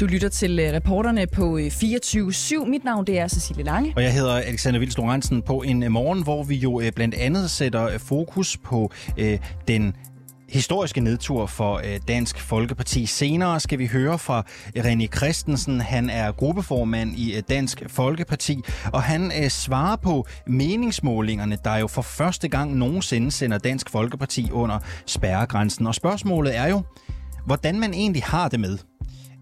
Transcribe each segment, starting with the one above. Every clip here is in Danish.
Du lytter til øh, reporterne på øh, 24-7. Mit navn det er Cecilie Lange. Og jeg hedder Alexander Vils Lorentzen på en øh, morgen, hvor vi jo blandt andet sætter fokus på øh, den historiske nedtur for Dansk Folkeparti. Senere skal vi høre fra René Christensen. Han er gruppeformand i Dansk Folkeparti, og han svarer på meningsmålingerne, der jo for første gang nogensinde sender Dansk Folkeparti under spærregrænsen. Og spørgsmålet er jo, hvordan man egentlig har det med,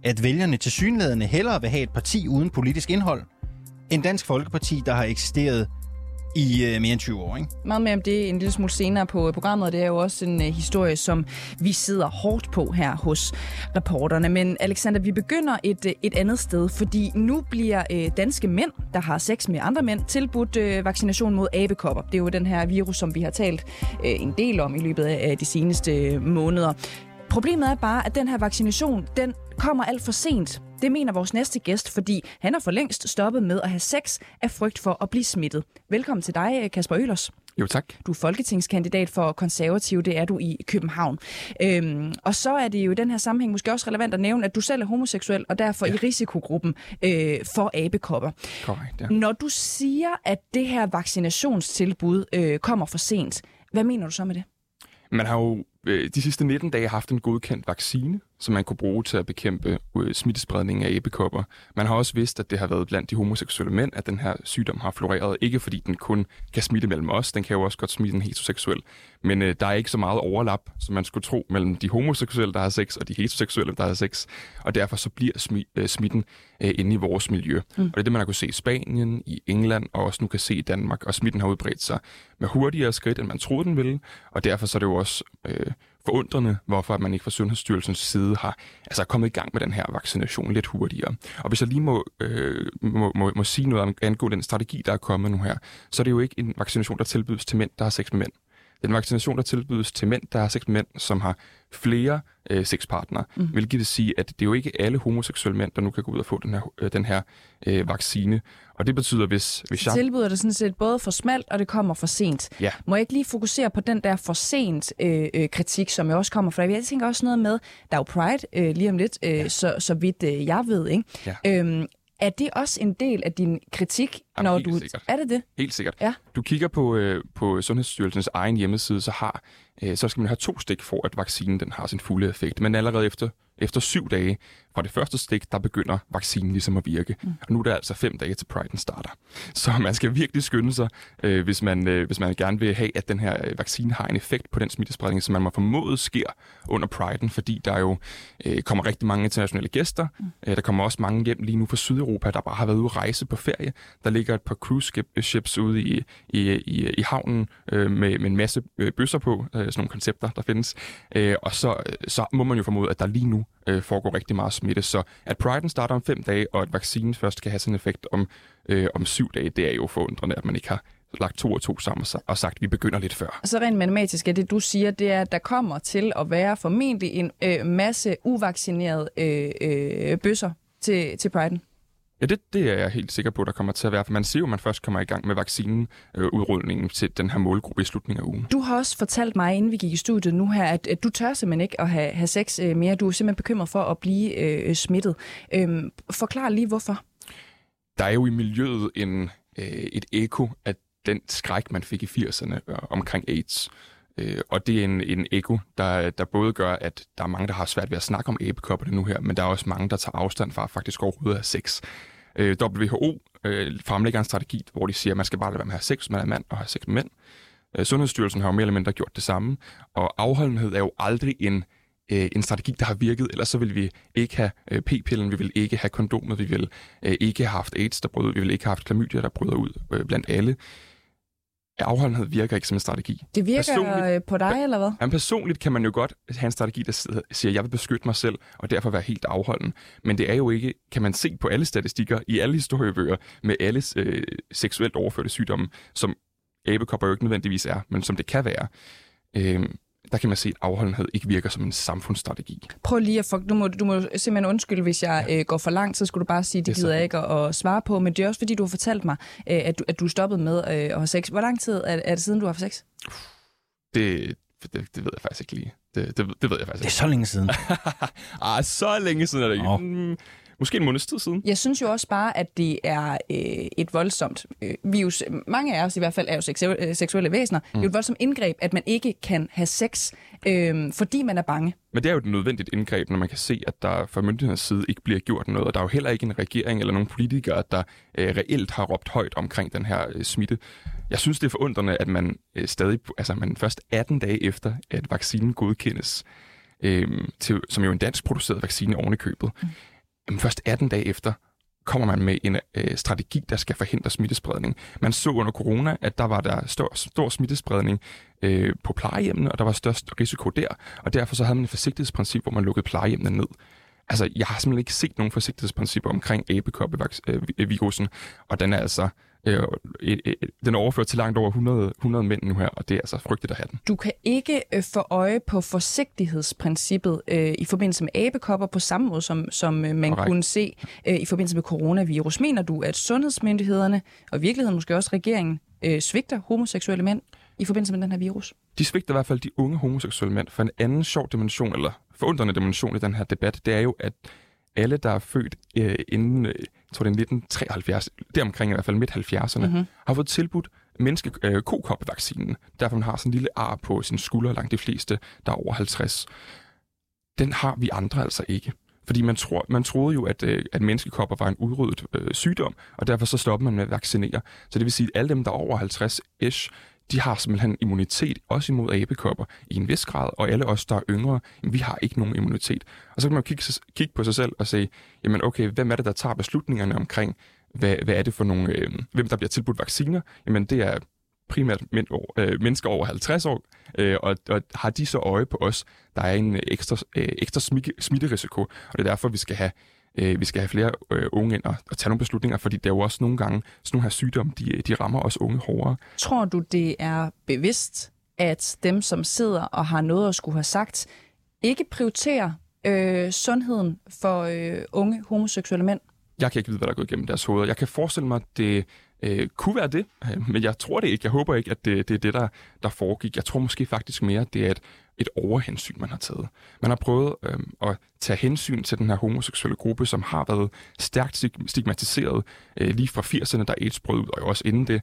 at vælgerne til synlædende hellere vil have et parti uden politisk indhold, end Dansk Folkeparti, der har eksisteret i øh, mere end 20 år. Ikke? Meget mere om det en lille smule senere på øh, programmet. Det er jo også en øh, historie, som vi sidder hårdt på her hos reporterne. Men Alexander, vi begynder et, øh, et andet sted, fordi nu bliver øh, danske mænd, der har sex med andre mænd, tilbudt øh, vaccination mod abekopper. Det er jo den her virus, som vi har talt øh, en del om i løbet af de seneste øh, måneder. Problemet er bare, at den her vaccination, den kommer alt for sent. Det mener vores næste gæst, fordi han har for længst stoppet med at have sex af frygt for at blive smittet. Velkommen til dig, Kasper Ølers. Jo, tak. Du er folketingskandidat for konservativ, det er du i København. Øhm, og så er det jo i den her sammenhæng måske også relevant at nævne, at du selv er homoseksuel, og derfor ja. i risikogruppen øh, for abekopper. Korrekt, ja. Når du siger, at det her vaccinationstilbud øh, kommer for sent, hvad mener du så med det? Man har jo øh, de sidste 19 dage haft en godkendt vaccine, som man kunne bruge til at bekæmpe øh, smittespredningen af æbekopper. Man har også vidst, at det har været blandt de homoseksuelle mænd, at den her sygdom har floreret. Ikke fordi den kun kan smitte mellem os, den kan jo også godt smitte en heteroseksuel. Men øh, der er ikke så meget overlap, som man skulle tro, mellem de homoseksuelle, der har sex, og de heteroseksuelle, der har sex. Og derfor så bliver smi- øh, smitten øh, inde i vores miljø. Mm. Og det er det, man har kunne se i Spanien, i England, og også nu kan se i Danmark. Og smitten har udbredt sig med hurtigere skridt, end man troede, den ville. Og derfor så er det jo også øh, forundrende, hvorfor man ikke fra Sundhedsstyrelsens side har altså kommet i gang med den her vaccination lidt hurtigere. Og hvis jeg lige må, øh, må, må, må sige noget om angående den strategi, der er kommet nu her, så er det jo ikke en vaccination, der tilbydes til mænd, der har sex med mænd. Det er en vaccination, der tilbydes til mænd, der har sex med mænd, som har flere øh, sexpartnere, mm. hvilket vil sige, at det er jo ikke alle homoseksuelle mænd, der nu kan gå ud og få den her, øh, den her øh, vaccine. Og det betyder, hvis... hvis jeg... Tilbyder det sådan set både for smalt, og det kommer for sent. Ja. Må jeg ikke lige fokusere på den der for sent øh, øh, kritik, som jeg også kommer fra? Jeg tænker også noget med, der er jo Pride øh, lige om lidt, øh, ja. så, så vidt øh, jeg ved, ikke? Ja. Øhm, er det også en del af din kritik, Jamen, når du... Sikkert. Er det det? Helt sikkert. Ja. Du kigger på, øh, på Sundhedsstyrelsens egen hjemmeside, så har øh, så skal man have to stik for, at vaccinen den har sin fulde effekt. Men allerede efter, efter syv dage fra det første stik, der begynder vaccinen ligesom at virke. Mm. Og nu er det altså fem dage til Pride'en starter. Så man skal virkelig skynde sig, øh, hvis, man, øh, hvis man gerne vil have, at den her øh, vaccine har en effekt på den smittespredning, som man må formode sker under Pride'en, fordi der jo øh, kommer rigtig mange internationale gæster. Mm. Øh, der kommer også mange hjem lige nu fra Sydeuropa, der bare har været ude at rejse på ferie. Der ligger et par cruise ships ude i, i, i, i havnen øh, med, med en masse øh, bøsser på, øh, sådan nogle koncepter, der findes. Øh, og så, så må man jo formode, at der lige nu øh, foregår rigtig meget smitte. Så at Pride'en starter om fem dage, og at vaccinen først kan have sin effekt om, øh, om syv dage, det er jo forundrende, at man ikke har lagt to og to sammen og sagt, at vi begynder lidt før. Så rent matematisk er det, du siger, det er, at der kommer til at være formentlig en øh, masse uvaccinerede øh, øh, bøsser til, til Pride'en. Ja, det, det er jeg helt sikker på, der kommer til at være, for man ser jo, at man først kommer i gang med vaccineudrulningen øh, til den her målgruppe i slutningen af ugen. Du har også fortalt mig, inden vi gik i studiet nu her, at, at du tør simpelthen ikke at have, have sex øh, mere. Du er simpelthen bekymret for at blive øh, smittet. Øhm, forklar lige, hvorfor. Der er jo i miljøet en, øh, et eko af den skræk, man fik i 80'erne øh, omkring AIDS. Øh, og det er en, en ego, der, der både gør, at der er mange, der har svært ved at snakke om æbekopperne nu her, men der er også mange, der tager afstand fra faktisk overhovedet at have sex. Øh, WHO øh, fremlægger en strategi, hvor de siger, at man skal bare lade være med at have sex, man er mand og har sex med mænd. Øh, Sundhedsstyrelsen har jo mere eller mindre gjort det samme, og afholdenhed er jo aldrig en, øh, en strategi, der har virket, ellers så vil vi ikke have øh, p-pillen, vi vil ikke have kondomet, vi vil øh, ikke have haft AIDS, der bryder vi vil ikke have haft klamydia, der bryder ud øh, blandt alle afholdenhed virker ikke som en strategi. Det virker personligt, på dig, eller hvad? Jamen, personligt kan man jo godt have en strategi, der siger, at jeg vil beskytte mig selv, og derfor være helt afholden. Men det er jo ikke, kan man se på alle statistikker, i alle historiebøger, med alle øh, seksuelt overførte sygdomme, som abekopper jo ikke nødvendigvis er, men som det kan være. Øh, der kan man se, at afholdenhed ikke virker som en samfundsstrategi. Prøv lige at få, du må, du må simpelthen undskylde, hvis jeg ja. øh, går for langt, så skulle du bare sige, det, det gider jeg ikke at, at svare på, men det er også fordi, du har fortalt mig, øh, at, du, at du stoppede med øh, at have sex. Hvor lang tid er, er det siden, du har haft sex? Det, det, det ved jeg faktisk ikke lige. Det, det, det ved jeg faktisk ikke. Det er så længe siden. ah, så længe siden er det ikke. Oh. Måske en måneds tid siden. Jeg synes jo også bare, at det er øh, et voldsomt øh, virus. Mange af os i hvert fald er jo seksu- øh, seksuelle væsener. Mm. Det er jo et voldsomt indgreb, at man ikke kan have sex, øh, fordi man er bange. Men det er jo et nødvendigt indgreb, når man kan se, at der fra myndighedens side ikke bliver gjort noget. Og der er jo heller ikke en regering eller nogle politikere, der øh, reelt har råbt højt omkring den her øh, smitte. Jeg synes, det er forundrende, at man øh, stadig, altså man først 18 dage efter, at vaccinen godkendes, øh, til, som jo en dansk produceret vaccine oven i købet, mm jamen først 18 dage efter, kommer man med en øh, strategi, der skal forhindre smittespredning. Man så under corona, at der var der stor, stor smittespredning øh, på plejehjemmene, og der var størst risiko der, og derfor så havde man et forsigtighedsprincip, hvor man lukkede plejehjemmene ned. Altså, jeg har simpelthen ikke set nogen forsigtighedsprincipper omkring æbekoppevirusen, øh, og den er altså øh, øh, øh, den er overført til langt over 100, 100 mænd nu her, og det er altså frygteligt at have den. Du kan ikke øh, få øje på forsigtighedsprincippet øh, i forbindelse med abekopper på samme måde, som, som øh, man Correct. kunne se øh, i forbindelse med coronavirus. Mener du, at sundhedsmyndighederne, og i virkeligheden måske også regeringen, øh, svigter homoseksuelle mænd i forbindelse med den her virus? De svigter i hvert fald de unge homoseksuelle mænd. For en anden sjov dimension, eller forundrende dimension i den her debat, det er jo, at alle, der er født øh, inden, øh, jeg tror det er 1973, deromkring i hvert fald midt 70'erne, mm-hmm. har fået tilbudt menneske øh, vaccinen Derfor man har sådan en lille ar på sin skulder langt de fleste, der er over 50. Den har vi andre altså ikke. Fordi man, tror, man troede jo, at, øh, at menneskekopper var en udryddet øh, sygdom, og derfor så stopper man med at vaccinere. Så det vil sige, at alle dem, der er over 50-ish, de har simpelthen immunitet, også imod abekopper, i en vis grad, og alle os, der er yngre, vi har ikke nogen immunitet. Og så kan man jo kigge, kigge på sig selv og sige, jamen okay, hvem er det, der tager beslutningerne omkring, hvad, hvad er det for nogle, øh, hvem der bliver tilbudt vacciner? Jamen det er primært men, øh, mennesker over 50 år, øh, og, og har de så øje på os, der er en ekstra, øh, ekstra smitterisiko, og det er derfor, vi skal have øh, vi skal have flere øh, unge ind og, og tage nogle beslutninger, fordi der er jo også nogle gange, sådan nogle her sygdomme, de, de rammer også unge hårdere. Tror du, det er bevidst, at dem, som sidder og har noget at skulle have sagt, ikke prioriterer øh, sundheden for øh, unge homoseksuelle mænd? Jeg kan ikke vide, hvad der er gået igennem deres hoveder. Jeg kan forestille mig, at det øh, kunne være det, øh, men jeg tror det ikke. Jeg håber ikke, at det, det er det, der, der foregik. Jeg tror måske faktisk mere, at det er et et overhensyn, man har taget. Man har prøvet øh, at tage hensyn til den her homoseksuelle gruppe, som har været stærkt stigmatiseret øh, lige fra 80'erne, der AIDS brød ud, og også inden det.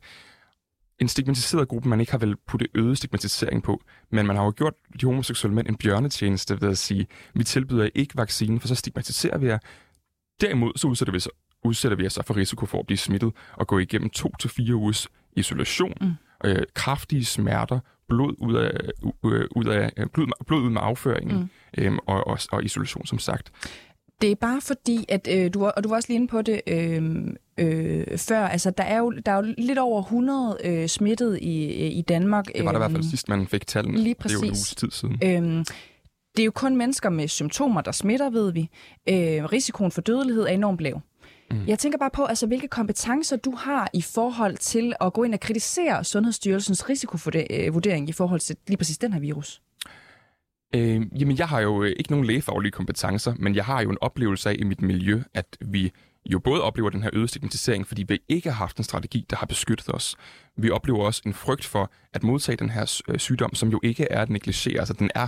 En stigmatiseret gruppe, man ikke har vel puttet øget stigmatisering på, men man har jo gjort de homoseksuelle mænd en bjørnetjeneste ved at sige, vi tilbyder ikke vaccinen, for så stigmatiserer vi jer. Derimod så udsætter vi, så, udsætter vi os for risiko for at blive smittet og gå igennem to til fire ugers isolation, mm. øh, kraftige smerter, blod ud af, øh, ud af øh, blod, blod ud med afføringen mm. øhm, og, og, og isolation, som sagt. Det er bare fordi, at øh, du, og du var også lige inde på det øh, øh, før, altså der er, jo, der er jo lidt over 100 øh, smittet i, i Danmark. Det var der øh, i hvert fald øhm, sidst, man fik tallene. Lige præcis. Det er jo en uges tid siden. Øh, det er jo kun mennesker med symptomer, der smitter, ved vi. Øh, risikoen for dødelighed er enormt lav. Mm. Jeg tænker bare på, altså, hvilke kompetencer du har i forhold til at gå ind og kritisere Sundhedsstyrelsens risikovurdering i forhold til lige præcis den her virus. Øh, jamen, jeg har jo øh, ikke nogen lægefaglige kompetencer, men jeg har jo en oplevelse af i mit miljø, at vi jo både oplever den her øgede stigmatisering, fordi vi ikke har haft en strategi, der har beskyttet os. Vi oplever også en frygt for at modtage den her øh, sygdom, som jo ikke er at negligere. Altså, den er,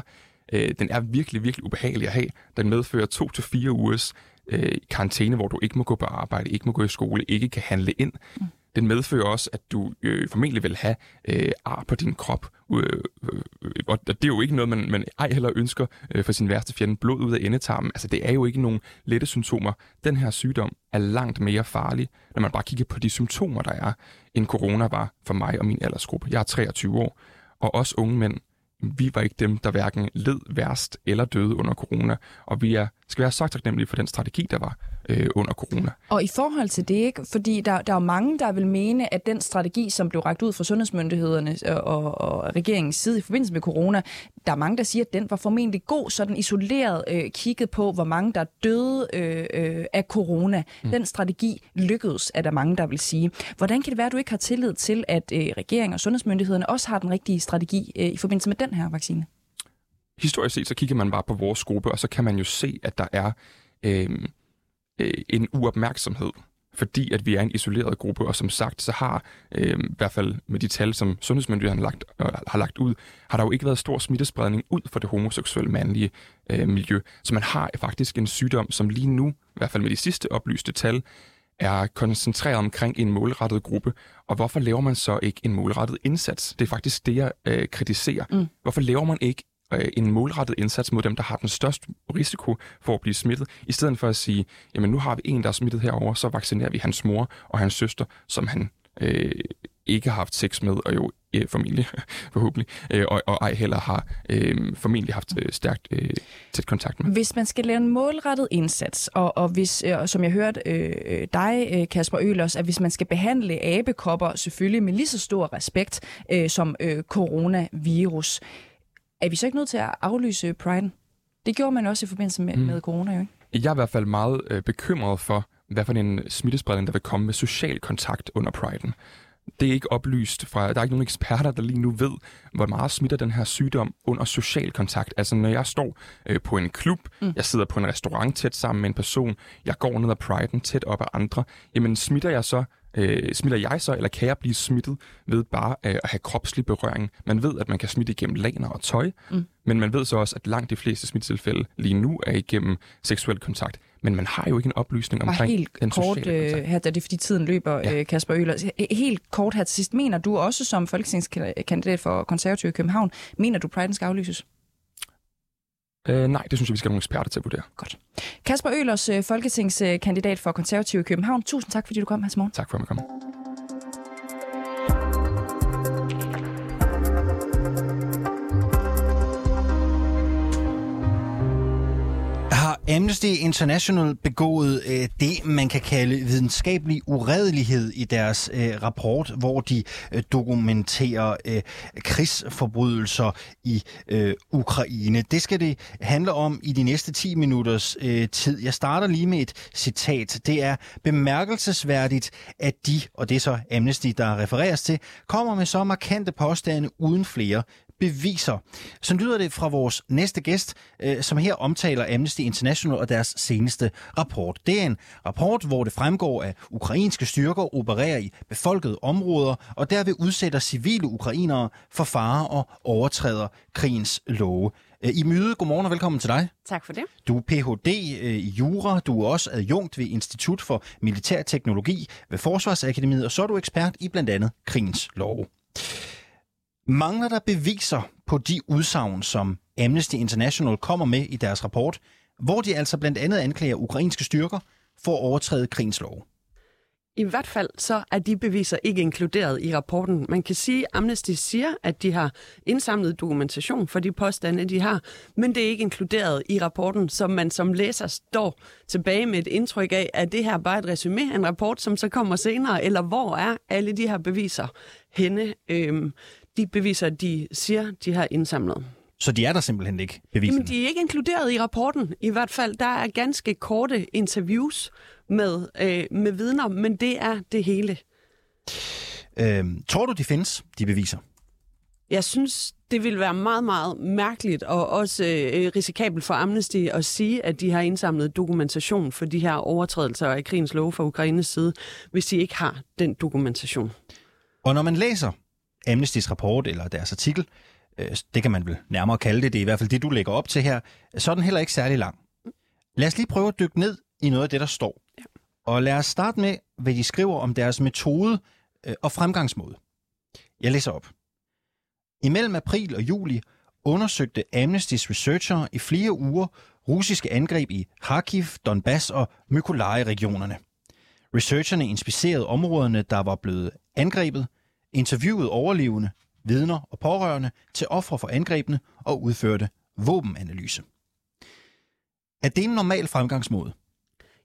øh, den er virkelig, virkelig ubehagelig at have. Den medfører to til fire ugers øh, karantæne, hvor du ikke må gå på arbejde, ikke må gå i skole, ikke kan handle ind. Mm. Den medfører også, at du øh, formentlig vil have øh, ar på din krop. Øh, øh, og det er jo ikke noget, man, man ej heller ønsker øh, for sin værste fjende. Blod ud af endetarmen. Altså, det er jo ikke nogen lette symptomer. Den her sygdom er langt mere farlig, når man bare kigger på de symptomer, der er, end corona var for mig og min aldersgruppe. Jeg er 23 år, og også unge mænd vi var ikke dem, der hverken led værst eller døde under corona, og vi er, skal være så taknemmelige for den strategi, der var øh, under corona. Og i forhold til det, ikke? fordi der, der er mange, der vil mene, at den strategi, som blev ragt ud fra sundhedsmyndighederne og, og regeringens side i forbindelse med corona, der er mange, der siger, at den var formentlig god, sådan isoleret øh, kigget på, hvor mange der døde øh, øh, af corona. Mm. Den strategi lykkedes, er der mange, der vil sige. Hvordan kan det være, at du ikke har tillid til, at øh, regeringen og sundhedsmyndighederne også har den rigtige strategi øh, i forbindelse med den her vaccine? Historisk set, så kigger man bare på vores gruppe, og så kan man jo se, at der er øh, øh, en uopmærksomhed fordi at vi er en isoleret gruppe, og som sagt, så har øh, i hvert fald med de tal, som sundhedsmyndighederne har lagt, øh, har lagt ud, har der jo ikke været stor smittespredning ud for det homoseksuelle mandlige øh, miljø. Så man har faktisk en sygdom, som lige nu, i hvert fald med de sidste oplyste tal, er koncentreret omkring en målrettet gruppe. Og hvorfor laver man så ikke en målrettet indsats? Det er faktisk det, jeg øh, kritiserer. Mm. Hvorfor laver man ikke øh, en målrettet indsats mod dem, der har den største risiko for at blive smittet, i stedet for at sige, jamen nu har vi en, der er smittet herover, så vaccinerer vi hans mor og hans søster, som han øh, ikke har haft sex med, og jo øh, familie, forhåbentlig, øh, og, og ej heller har øh, formentlig haft øh, stærkt øh, tæt kontakt med. Hvis man skal lave en målrettet indsats, og, og hvis, øh, som jeg hørte øh, øh dig, øh, Kasper Ølers, at hvis man skal behandle abekopper selvfølgelig med lige så stor respekt øh, som øh, coronavirus, er vi så ikke nødt til at aflyse Pride? Det gjorde man også i forbindelse med, mm. med corona, jo ikke? Jeg er i hvert fald meget øh, bekymret for, hvad for en smittespredning, der vil komme med social kontakt under Pride'en. Det er ikke oplyst fra, der er ikke nogen eksperter, der lige nu ved, hvor meget smitter den her sygdom under social kontakt. Altså når jeg står øh, på en klub, mm. jeg sidder på en restaurant tæt sammen med en person, jeg går ned ad Pride'en tæt op af andre, jamen smitter jeg så øh, smitter jeg så, eller kan jeg blive smittet ved bare øh, at have kropslig berøring? Man ved, at man kan smitte igennem laner og tøj, mm. men man ved så også, at langt de fleste smittetilfælde lige nu er igennem seksuel kontakt. Men man har jo ikke en oplysning omkring helt den kort, sociale øh, her, det er fordi tiden løber, ja. øh, Kasper Øler. Helt kort her til sidst. Mener du også som folketingskandidat for konservative i København, mener du, Pride skal aflyses? Øh, nej, det synes jeg, vi skal have nogle eksperter til at vurdere. Godt. Kasper Ølers, øh, folketingskandidat for konservative i København. Tusind tak, fordi du kom her til morgen. Tak for at komme. Amnesty International begået øh, det, man kan kalde videnskabelig uredelighed i deres øh, rapport, hvor de øh, dokumenterer øh, krigsforbrydelser i øh, Ukraine. Det skal det handle om i de næste 10 minutters øh, tid. Jeg starter lige med et citat. Det er bemærkelsesværdigt, at de, og det er så Amnesty, der refereres til, kommer med så markante påstande uden flere beviser. Så lyder det fra vores næste gæst, øh, som her omtaler Amnesty International og deres seneste rapport. Det er en rapport, hvor det fremgår, at ukrainske styrker opererer i befolkede områder og derved udsætter civile ukrainere for fare og overtræder krigens love. Øh, I møde, godmorgen og velkommen til dig. Tak for det. Du er Ph.D. Øh, i Jura, du er også adjunkt ved Institut for Militær Teknologi ved Forsvarsakademiet, og så er du ekspert i blandt andet krigens love. Mangler der beviser på de udsagn, som Amnesty International kommer med i deres rapport, hvor de altså blandt andet anklager ukrainske styrker for at overtræde krigens lov? I hvert fald så er de beviser ikke inkluderet i rapporten. Man kan sige, at Amnesty siger, at de har indsamlet dokumentation for de påstande, de har, men det er ikke inkluderet i rapporten, så man som læser står tilbage med et indtryk af, at det her bare et resume af en rapport, som så kommer senere, eller hvor er alle de her beviser henne? Øhm, de beviser, de siger, de har indsamlet. Så de er der simpelthen ikke, beviserne? Jamen, de er ikke inkluderet i rapporten. I hvert fald, der er ganske korte interviews med, øh, med vidner, men det er det hele. Øhm, tror du, de findes, de beviser? Jeg synes, det vil være meget, meget mærkeligt og også øh, risikabelt for Amnesty at sige, at de har indsamlet dokumentation for de her overtrædelser af krigens lov fra Ukraines side, hvis de ikke har den dokumentation. Og når man læser Amnesty's rapport eller deres artikel, øh, det kan man vel nærmere kalde det, det er i hvert fald det, du lægger op til her, så er den heller ikke særlig lang. Lad os lige prøve at dykke ned i noget af det, der står. Og lad os starte med, hvad de skriver om deres metode øh, og fremgangsmåde. Jeg læser op. Imellem april og juli undersøgte Amnesty's researcher i flere uger russiske angreb i Kharkiv, Donbass og Mykolaiv-regionerne. Researcherne inspicerede områderne, der var blevet angrebet, interviewede overlevende, vidner og pårørende til ofre for angrebene og udførte våbenanalyse. Er det en normal fremgangsmåde?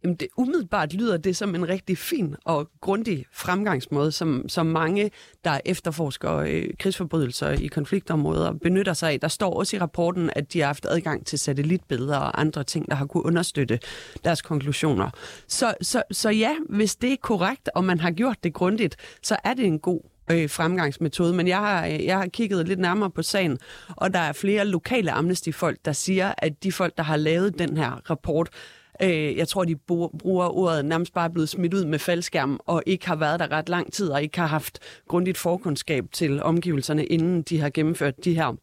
Jamen det umiddelbart lyder det som en rigtig fin og grundig fremgangsmåde, som, som mange, der efterforsker øh, krigsforbrydelser i konfliktområder, benytter sig af. Der står også i rapporten, at de har haft adgang til satellitbilleder og andre ting, der har kunne understøtte deres konklusioner. Så, så, så ja, hvis det er korrekt, og man har gjort det grundigt, så er det en god øh, fremgangsmetode, men jeg har, øh, jeg har kigget lidt nærmere på sagen, og der er flere lokale Amnesty-folk, der siger, at de folk, der har lavet den her rapport, Øh, jeg tror, de bruger ordet nærmest bare blevet smidt ud med faldskærm, og ikke har været der ret lang tid, og ikke har haft grundigt forkundskab til omgivelserne, inden de har gennemført de her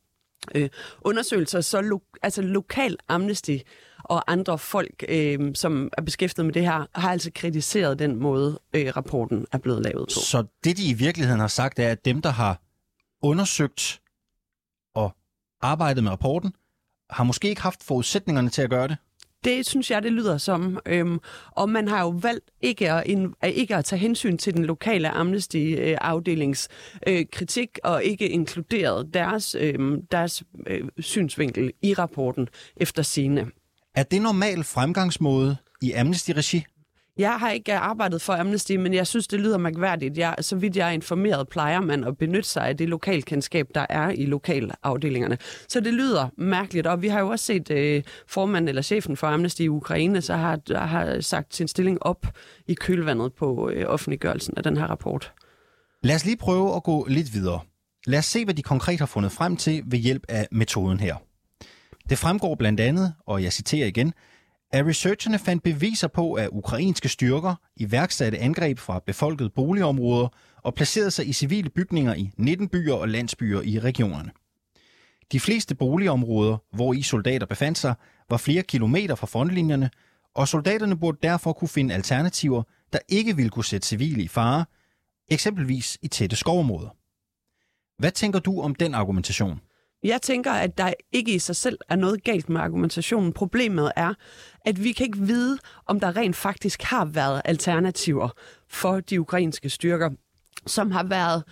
øh, undersøgelser. Så lo- altså lokal amnesty og andre folk, øh, som er beskæftiget med det her, har altså kritiseret den måde, øh, rapporten er blevet lavet på. Så det, de i virkeligheden har sagt, er, at dem, der har undersøgt og arbejdet med rapporten, har måske ikke haft forudsætningerne til at gøre det? Det synes jeg, det lyder som. Øhm, og man har jo valgt ikke at, in, ikke at tage hensyn til den lokale Amnesty-afdelings øh, kritik og ikke inkluderet deres, øh, deres øh, synsvinkel i rapporten efter sine. Er det normal fremgangsmåde i Amnesty-regi? Jeg har ikke arbejdet for Amnesty, men jeg synes, det lyder mærkværdigt. Jeg, så vidt jeg er informeret, plejer man at benytte sig af det lokalkendskab, der er i lokalafdelingerne. Så det lyder mærkeligt, og vi har jo også set øh, formanden eller chefen for Amnesty i Ukraine, så har, har sagt sin stilling op i kølvandet på øh, offentliggørelsen af den her rapport. Lad os lige prøve at gå lidt videre. Lad os se, hvad de konkret har fundet frem til ved hjælp af metoden her. Det fremgår blandt andet, og jeg citerer igen, at researcherne fandt beviser på, at ukrainske styrker iværksatte angreb fra befolkede boligområder og placerede sig i civile bygninger i 19 byer og landsbyer i regionerne. De fleste boligområder, hvor i soldater befandt sig, var flere kilometer fra frontlinjerne, og soldaterne burde derfor kunne finde alternativer, der ikke ville kunne sætte civile i fare, eksempelvis i tætte skovområder. Hvad tænker du om den argumentation? Jeg tænker, at der ikke i sig selv er noget galt med argumentationen. Problemet er, at vi kan ikke vide, om der rent faktisk har været alternativer for de ukrainske styrker, som har været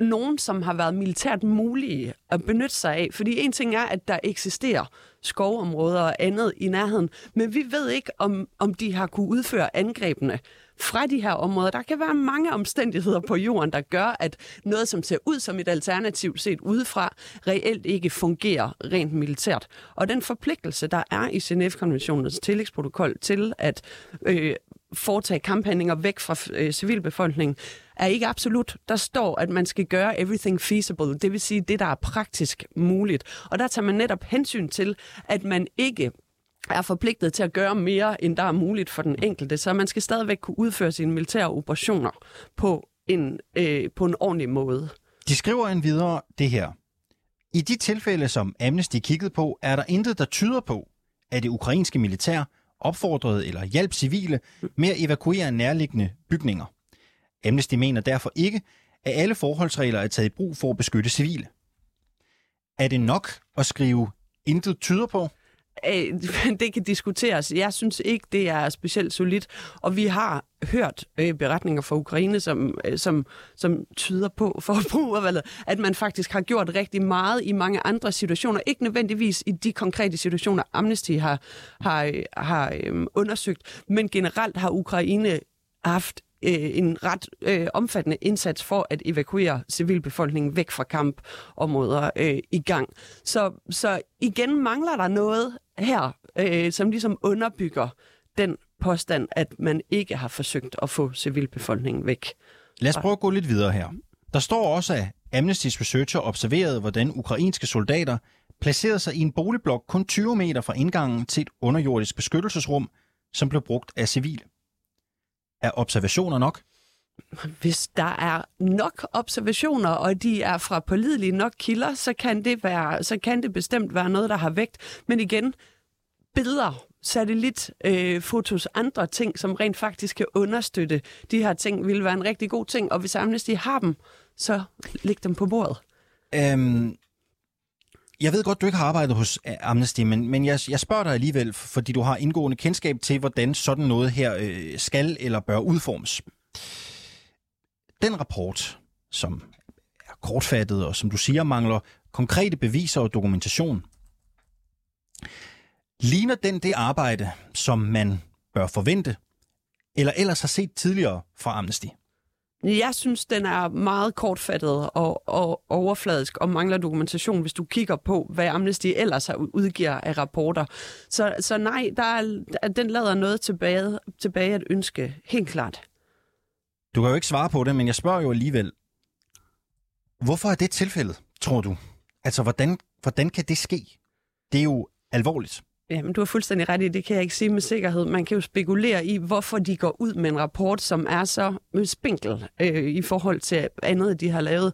nogen, som har været militært mulige at benytte sig af. Fordi en ting er, at der eksisterer skovområder og andet i nærheden, men vi ved ikke, om, om de har kunne udføre angrebene fra de her områder. Der kan være mange omstændigheder på jorden, der gør, at noget, som ser ud som et alternativ set udefra, reelt ikke fungerer rent militært. Og den forpligtelse, der er i Genève-konventionens tillægsprotokol til at øh, foretage kamphandlinger væk fra øh, civilbefolkningen, er ikke absolut. Der står, at man skal gøre everything feasible, det vil sige det, der er praktisk muligt. Og der tager man netop hensyn til, at man ikke er forpligtet til at gøre mere, end der er muligt for den enkelte. Så man skal stadigvæk kunne udføre sine militære operationer på en, øh, på en ordentlig måde. De skriver en videre det her. I de tilfælde, som Amnesty kiggede på, er der intet, der tyder på, at det ukrainske militær opfordrede eller hjalp civile med at evakuere nærliggende bygninger. Amnesty mener derfor ikke, at alle forholdsregler er taget i brug for at beskytte civile. Er det nok at skrive intet tyder på? Øh, det kan diskuteres. Jeg synes ikke, det er specielt solidt. Og vi har hørt øh, beretninger fra Ukraine, som, øh, som, som tyder på, for at bruge at man faktisk har gjort rigtig meget i mange andre situationer. Ikke nødvendigvis i de konkrete situationer, Amnesty har, har, har øh, undersøgt, men generelt har Ukraine haft øh, en ret øh, omfattende indsats for at evakuere civilbefolkningen væk fra kampområder øh, i gang. Så, så igen mangler der noget her, øh, som ligesom underbygger den påstand, at man ikke har forsøgt at få civilbefolkningen væk. Lad os prøve at gå lidt videre her. Der står også, at Amnesty's researcher observerede, hvordan ukrainske soldater placerede sig i en boligblok kun 20 meter fra indgangen til et underjordisk beskyttelsesrum, som blev brugt af civile. Er observationer nok? Hvis der er nok observationer, og de er fra pålidelige nok kilder, så kan det, være, så kan det bestemt være noget, der har vægt. Men igen, billeder, satellit, øh, fotos, andre ting, som rent faktisk kan understøtte de her ting, vil være en rigtig god ting. Og hvis Amnesty har dem, så læg dem på bordet. Øhm, jeg ved godt, du ikke har arbejdet hos øh, Amnesty, men, men jeg, jeg spørger dig alligevel, fordi du har indgående kendskab til, hvordan sådan noget her øh, skal eller bør udformes. Den rapport, som er kortfattet og som du siger mangler konkrete beviser og dokumentation, ligner den det arbejde, som man bør forvente, eller ellers har set tidligere fra Amnesty? Jeg synes, den er meget kortfattet og, og overfladisk og mangler dokumentation, hvis du kigger på, hvad Amnesty ellers har udgiver af rapporter. Så, så nej, der er, den lader noget tilbage, tilbage at ønske, helt klart. Du kan jo ikke svare på det, men jeg spørger jo alligevel. Hvorfor er det tilfældet, tror du? Altså, hvordan, hvordan kan det ske? Det er jo alvorligt. Jamen, du har fuldstændig ret i, det kan jeg ikke sige med sikkerhed. Man kan jo spekulere i, hvorfor de går ud med en rapport, som er så spinkel øh, i forhold til andet, de har lavet.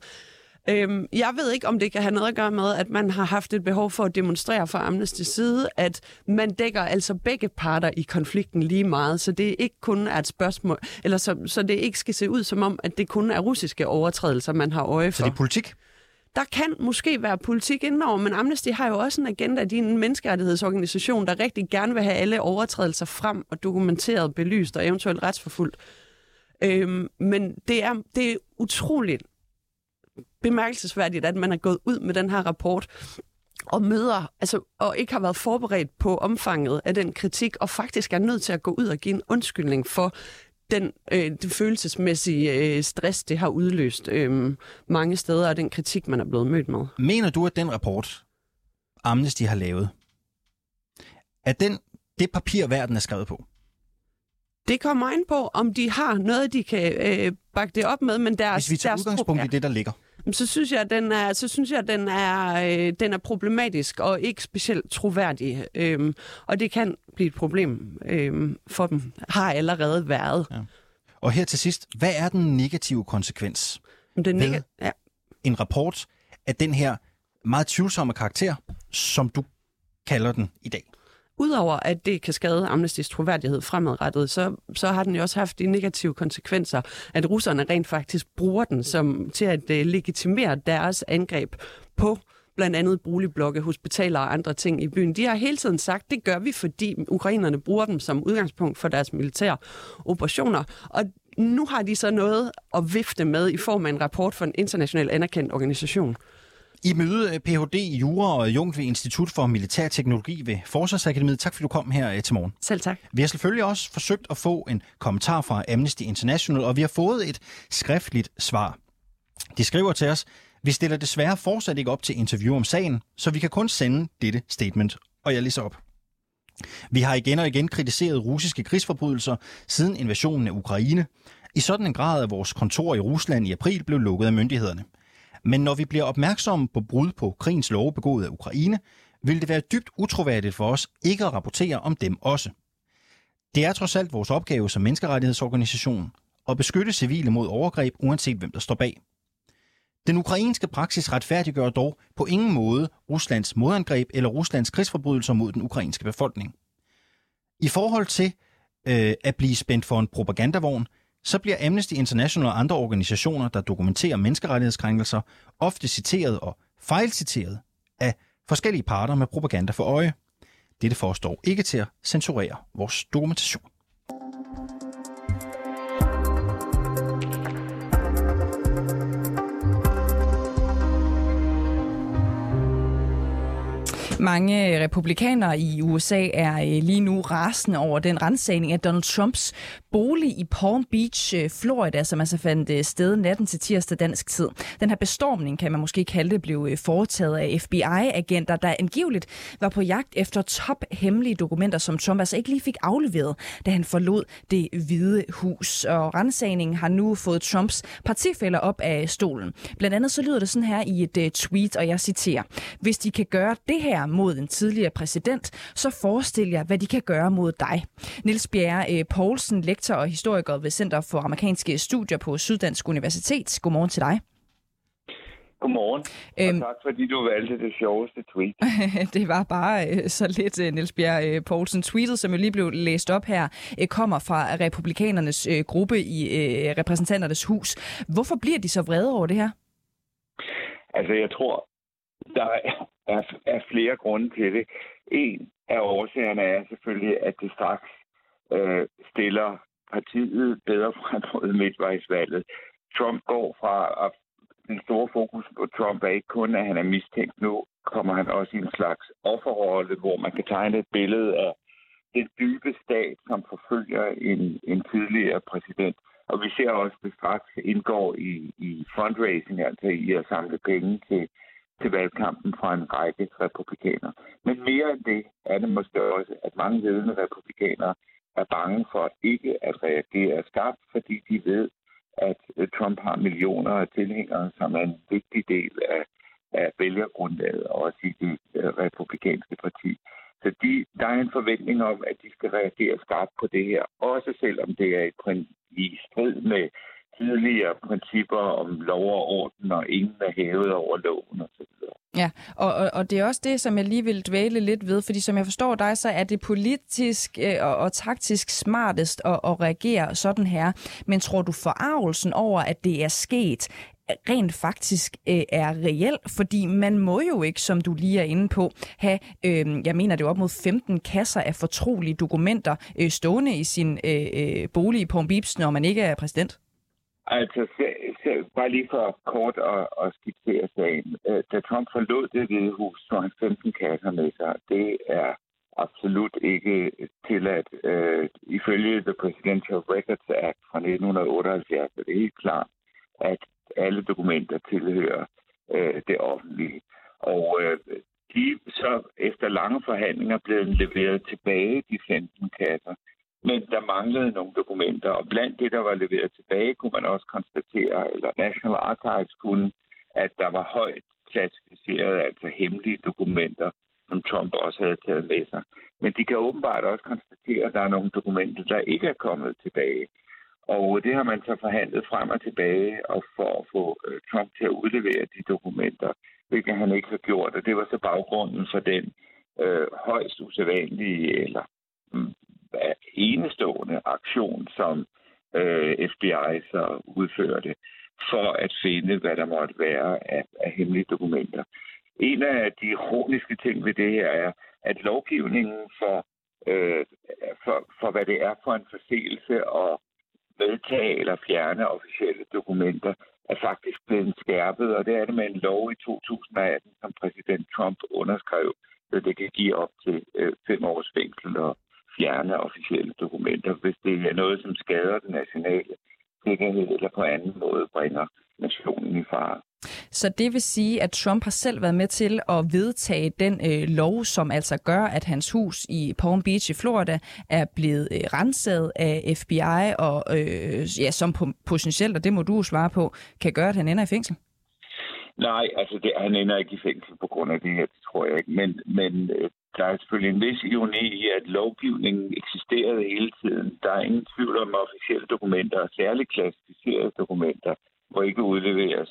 Øhm, jeg ved ikke, om det kan have noget at gøre med, at man har haft et behov for at demonstrere fra Amnesty side, at man dækker altså begge parter i konflikten lige meget, så det ikke kun er et spørgsmål, eller så, så det ikke skal se ud som om, at det kun er russiske overtrædelser, man har øje for. Så det er politik? Der kan måske være politik indenover, men Amnesty har jo også en agenda, de er en menneskerettighedsorganisation, der rigtig gerne vil have alle overtrædelser frem og dokumenteret, belyst og eventuelt retsforfulgt. Øhm, men det er, det er utroligt bemærkelsesværdigt, at man er gået ud med den her rapport og møder, altså, og ikke har været forberedt på omfanget af den kritik, og faktisk er nødt til at gå ud og give en undskyldning for den, øh, det følelsesmæssige øh, stress, det har udløst øh, mange steder, og den kritik, man er blevet mødt med. Mener du, at den rapport, Amnesty har lavet, at den, det papir, verden er skrevet på? Det kommer ind på, om de har noget, de kan øh, bakke det op med, men deres... Hvis vi tager deres udgangspunkt i det, der ligger. Så synes jeg, at den er, så synes jeg, den er, øh, den er problematisk og ikke specielt troværdig. Øhm, og det kan blive et problem øhm, for dem. Har allerede været. Ja. Og her til sidst, hvad er den negative konsekvens Den ved nega- ja. en rapport af den her meget tvivlsomme karakter, som du kalder den i dag? Udover at det kan skade Amnestys troværdighed fremadrettet, så, så har den jo også haft de negative konsekvenser, at russerne rent faktisk bruger den som, til at uh, legitimere deres angreb på blandt andet boligblokke, hospitaler og andre ting i byen. De har hele tiden sagt, det gør vi, fordi ukrainerne bruger dem som udgangspunkt for deres militære operationer. Og nu har de så noget at vifte med i form af en rapport fra en international anerkendt organisation. I møde øh, Ph.D. i Jura og Jung ved Institut for Militær Teknologi ved Forsvarsakademiet. Tak fordi du kom her øh, til morgen. Selv tak. Vi har selvfølgelig også forsøgt at få en kommentar fra Amnesty International, og vi har fået et skriftligt svar. De skriver til os, vi stiller desværre fortsat ikke op til interview om sagen, så vi kan kun sende dette statement, og jeg læser op. Vi har igen og igen kritiseret russiske krigsforbrydelser siden invasionen af Ukraine, i sådan en grad, at vores kontor i Rusland i april blev lukket af myndighederne. Men når vi bliver opmærksomme på brud på krigens love begået af Ukraine, vil det være dybt utroværdigt for os ikke at rapportere om dem også. Det er trods alt vores opgave som menneskerettighedsorganisation at beskytte civile mod overgreb, uanset hvem der står bag. Den ukrainske praksis retfærdiggør dog på ingen måde Ruslands modangreb eller Ruslands krigsforbrydelser mod den ukrainske befolkning. I forhold til øh, at blive spændt for en propagandavogn, så bliver Amnesty International og andre organisationer, der dokumenterer menneskerettighedskrænkelser, ofte citeret og fejlciteret af forskellige parter med propaganda for øje. Dette forstår ikke til at censurere vores dokumentation. Mange øh, republikanere i USA er øh, lige nu rasende over den rensagning af Donald Trumps bolig i Palm Beach, øh, Florida, som altså fandt sted natten til tirsdag dansk tid. Den her bestormning, kan man måske kalde det, blev foretaget af FBI-agenter, der angiveligt var på jagt efter tophemmelige dokumenter, som Trump altså ikke lige fik afleveret, da han forlod det hvide hus. Og rensagningen har nu fået Trumps partifælder op af stolen. Blandt andet så lyder det sådan her i et tweet, og jeg citerer. Hvis de kan gøre det her mod en tidligere præsident, så forestil jer, hvad de kan gøre mod dig. Niels Bjerre Poulsen, lektor og historiker ved Center for Amerikanske Studier på Syddansk Universitet. Godmorgen til dig. Godmorgen, øhm, og tak fordi du valgte det sjoveste tweet. det var bare øh, så lidt, øh, Niels Bjerg øh, Poulsen. Tweetet, som jo lige blev læst op her, øh, kommer fra republikanernes øh, gruppe i øh, repræsentanternes hus. Hvorfor bliver de så vrede over det her? Altså, jeg tror, der er, er, flere grunde til det. En af årsagerne er selvfølgelig, at det straks øh, stiller partiet bedre frem mod midtvejsvalget. Trump går fra at den store fokus på Trump er ikke kun, at han er mistænkt nu, kommer han også i en slags offerrolle, hvor man kan tegne et billede af den dybe stat, som forfølger en, en tidligere præsident. Og vi ser også, at det straks indgår i, i fundraising, altså i at samle penge til, til valgkampen fra en række republikanere. Men mere end det er det måske også, at mange ledende republikanere er bange for ikke at reagere skarpt, fordi de ved, at øh, Trump har millioner af tilhængere, som er en vigtig del af, af vælgergrundlaget, også i det øh, republikanske parti. Så Så de, der er en forventning om, at de skal reagere skarpt på det her, også selvom det er i strid med tidligere principper om lov og orden, og ingen er hævet over loven osv. Ja, og, og, og det er også det, som jeg lige vil dvæle lidt ved, fordi som jeg forstår dig, så er det politisk øh, og, og taktisk smartest at, at reagere sådan her. Men tror du forarvelsen over, at det er sket, rent faktisk øh, er reel, fordi man må jo ikke, som du lige er inde på, have, øh, jeg mener det er op mod 15 kasser af fortrolige dokumenter øh, stående i sin øh, øh, bolig på en Bibs, når man ikke er præsident? Altså, se, se, bare lige for kort at, at skitsere sagen. Øh, da Trump forlod det hvide hus, så han 15 kasser med sig. Det er absolut ikke tilladt. Øh, ifølge The Presidential Records Act fra 1978 er det helt klart, at alle dokumenter tilhører øh, det offentlige. Og øh, de så efter lange forhandlinger blev leveret tilbage, de 15 kasser. Men der manglede nogle dokumenter, og blandt det, der var leveret tilbage, kunne man også konstatere, eller National Archives kunne, at der var højt klassificerede, altså hemmelige dokumenter, som Trump også havde taget med sig. Men de kan åbenbart også konstatere, at der er nogle dokumenter, der ikke er kommet tilbage. Og det har man så forhandlet frem og tilbage og for at få øh, Trump til at udlevere de dokumenter, hvilket han ikke har gjort. Og det var så baggrunden for den øh, højst usædvanlige eller mm, enestående aktion, som øh, FBI så udførte for at finde, hvad der måtte være af, af hemmelige dokumenter. En af de ironiske ting ved det her er, at lovgivningen for, øh, for, for hvad det er for en forseelse at medtage eller fjerne officielle dokumenter, er faktisk blevet skærpet, og det er det med en lov i 2018, som præsident Trump underskrev, så det kan give op til øh, fem års fængsel og fjerne officielle dokumenter, hvis det er noget, som skader den nationale sikkerhed eller på anden måde bringer nationen i fare. Så det vil sige, at Trump har selv været med til at vedtage den øh, lov, som altså gør, at hans hus i Palm Beach i Florida er blevet øh, renset af FBI, og øh, ja, som potentielt, og det må du svare på, kan gøre, at han ender i fængsel? Nej, altså det, han ender ikke i fængsel på grund af det her, det tror jeg ikke. Men, men øh, der er selvfølgelig en vis ironi i, at lovgivningen eksisterede hele tiden. Der er ingen tvivl om officielle dokumenter, særligt klassificerede dokumenter, hvor ikke udleveres.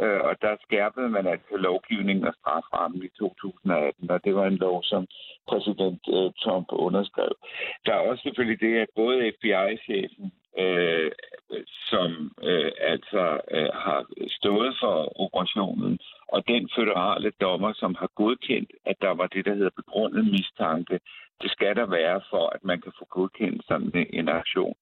Øh, og der skærpede man altså lovgivningen og straframmen i 2018, og det var en lov, som præsident øh, Trump underskrev. Der er også selvfølgelig det, at både FBI-chefen, øh, som øh, altså øh, har stået for operationen, og den føderale dommer, som har godkendt, at der var det, der hedder begrundet mistanke, det skal der være for, at man kan få godkendt sådan en aktion.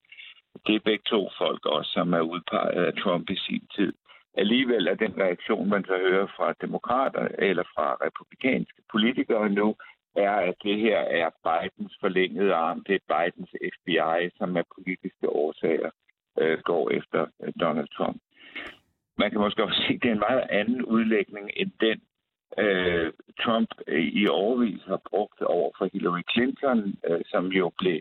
Det er begge to folk også, som er udpeget af Trump i sin tid. Alligevel er den reaktion, man så hører fra demokrater eller fra republikanske politikere nu, er, at det her er Bidens forlængede arm. Det er Bidens FBI, som af politiske årsager øh, går efter øh, Donald Trump. Man kan måske også sige, at det er en meget anden udlægning end den, øh, Trump øh, i overvis har brugt over for Hillary Clinton, øh, som jo blev,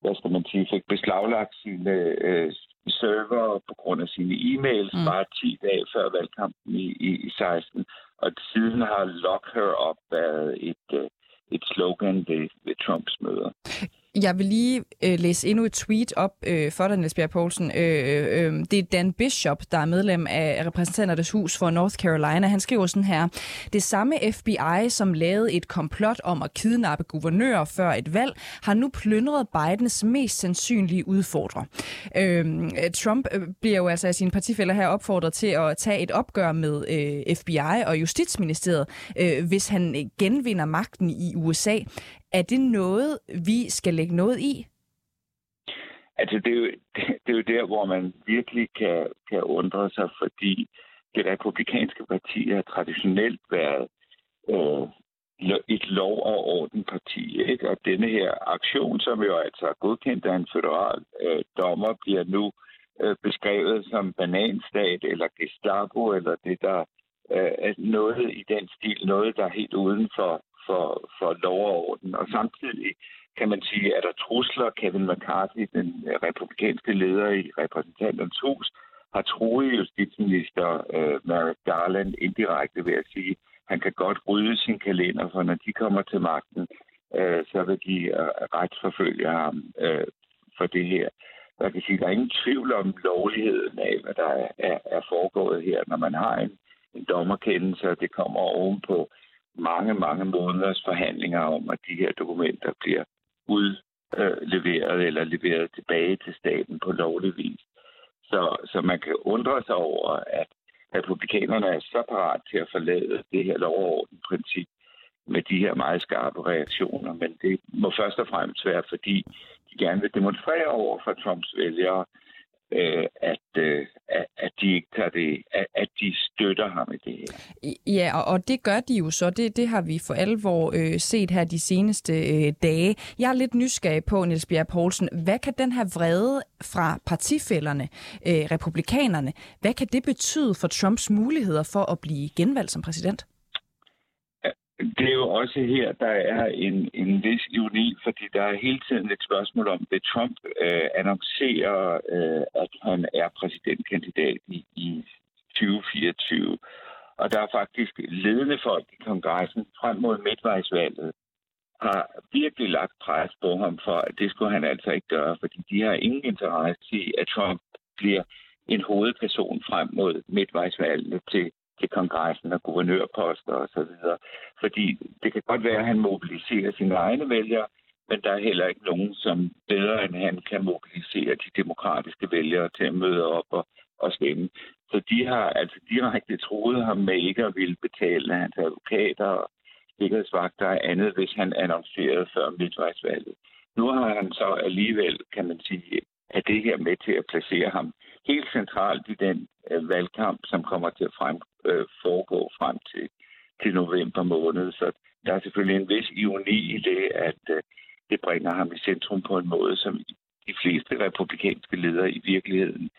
hvad skal man sige, fik beslaglagt sine øh, server på grund af sine e-mails mm. bare 10 dage før valgkampen i, i, i 16. Og siden har Lock Her Up været et, øh, et slogan ved, ved Trumps møder. Jeg vil lige øh, læse endnu et tweet op øh, for dig, Niels Bjerg Poulsen. Øh, øh, øhm, det er Dan Bishop, der er medlem af repræsentanternes hus for North Carolina. Han skriver sådan her. Det samme FBI, som lavede et komplot om at kidnappe guvernører før et valg, har nu plyndret Bidens mest sandsynlige udfordrer. Øhm, øh, Trump bliver jo altså af sine partifælder her opfordret til at tage et opgør med øh, FBI og Justitsministeriet, øh, hvis han øh, genvinder magten i USA. Er det noget, vi skal lægge noget i? Altså, det er, jo, det er jo der, hvor man virkelig kan, kan undre sig, fordi det republikanske parti har traditionelt været øh, et lov- og ordenparti. Ikke? Og denne her aktion, som jo altså er godkendt af en federal øh, dommer, bliver nu øh, beskrevet som bananstat eller Gestapo, eller det, der øh, er noget i den stil, noget, der er helt uden for, for, for lov og orden. Og samtidig kan man sige, at der trusler Kevin McCarthy, den republikanske leder i repræsentanternes hus, har troet justitsminister øh, Merrick Garland indirekte ved at sige, at han kan godt rydde sin kalender, for når de kommer til magten, øh, så vil de øh, retsforfølge ham øh, for det her. Jeg kan sige, der er ingen tvivl om lovligheden af, hvad der er, er, er foregået her, når man har en, en dommerkendelse, og det kommer ovenpå mange, mange måneders forhandlinger om, at de her dokumenter bliver udleveret eller leveret tilbage til staten på lovlig vis. Så, så man kan undre sig over, at republikanerne er så parat til at forlade det her lovorden-princip med de her meget skarpe reaktioner. Men det må først og fremmest være, fordi de gerne vil demonstrere over for Trumps vælgere, øh, at, øh, at de ikke tager det, at, at de støtter ham i det her. Ja, og, og det gør de jo så. Det, det har vi for alvor øh, set her de seneste øh, dage. Jeg er lidt nysgerrig på, Niels Bjerg Poulsen, hvad kan den her vrede fra partifælderne, øh, republikanerne, hvad kan det betyde for Trumps muligheder for at blive genvalgt som præsident? Det er jo også her, der er en, en vis ironi, fordi der er hele tiden et spørgsmål om, vil Trump øh, annoncere, øh, at han er præsidentkandidat i, i 2024. Og der er faktisk ledende folk i kongressen frem mod midtvejsvalget, har virkelig lagt pres på ham for, at det skulle han altså ikke gøre, fordi de har ingen interesse i, at Trump bliver en hovedperson frem mod midtvejsvalget til til kongressen og guvernørposter osv. Fordi det kan godt være, at han mobiliserer sine egne vælgere, men der er heller ikke nogen, som bedre end han kan mobilisere de demokratiske vælgere til at møde op og, og stemme. Så de har altså direkte troet ham med ikke at ville betale hans advokater og sikkerhedsvagter og andet, hvis han annoncerede før midtvejsvalget. Nu har han så alligevel, kan man sige, er det her med til at placere ham helt centralt i den øh, valgkamp, som kommer til at frem, øh, foregå frem til, til november måned. Så der er selvfølgelig en vis ironi i det, at øh, det bringer ham i centrum på en måde, som de fleste republikanske ledere i virkeligheden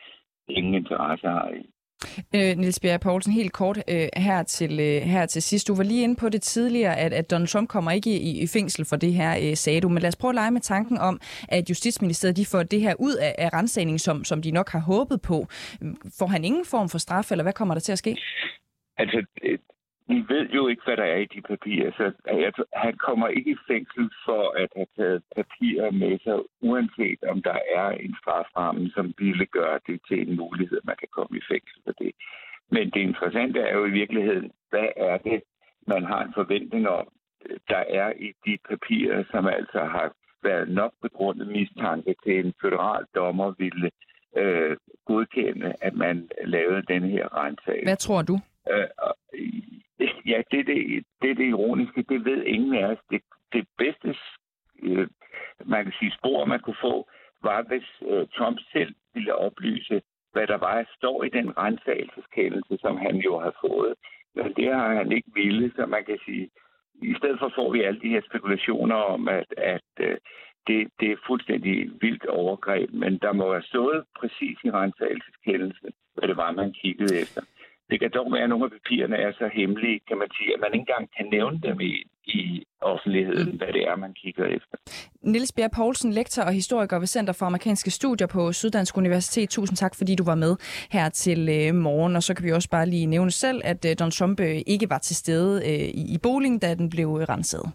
ingen interesse har i. Øh, Niels Bjerg Poulsen, helt kort øh, her, til, øh, her til sidst. Du var lige inde på det tidligere, at, at Donald Trump kommer ikke i, i fængsel for det her, øh, sagde du. Men lad os prøve at lege med tanken om, at Justitsministeriet de får det her ud af, af rensagningen, som, som de nok har håbet på. Får han ingen form for straf, eller hvad kommer der til at ske? Altså, vi ved jo ikke, hvad der er i de papirer, så altså, han kommer ikke i fængsel for at have taget papirer med sig, uanset om der er en straframme, som ville gøre det til en mulighed, at man kan komme i fængsel for det. Men det interessante er jo i virkeligheden, hvad er det, man har en forventning om, der er i de papirer, som altså har været nok begrundet mistanke til en federal dommer ville øh, godkende, at man lavede den her rentag. Hvad tror du? Øh, øh, Ja, det er det, det, er det ironiske. Det ved ingen af os. Det, det bedste, øh, man kan sige, spor, man kunne få, var, hvis øh, Trump selv ville oplyse, hvad der var står i den rensagelseskendelse, som han jo har fået. Men det har han ikke ville, så man kan sige, i stedet for får vi alle de her spekulationer om, at, at øh, det, det er fuldstændig vildt overgreb, men der må have stået præcis i rensagelseskendelsen, hvad det var, man kiggede efter. Det kan dog være, at nogle af papirerne er så hemmelige, kan man sige, at man ikke engang kan nævne dem i, i offentligheden, mm. hvad det er, man kigger efter. Niels Bjerg Poulsen, lektor og historiker ved Center for Amerikanske Studier på Syddansk Universitet. Tusind tak, fordi du var med her til øh, morgen. Og så kan vi også bare lige nævne selv, at øh, Donald Trump øh, ikke var til stede øh, i, i bowling, da den blev renset.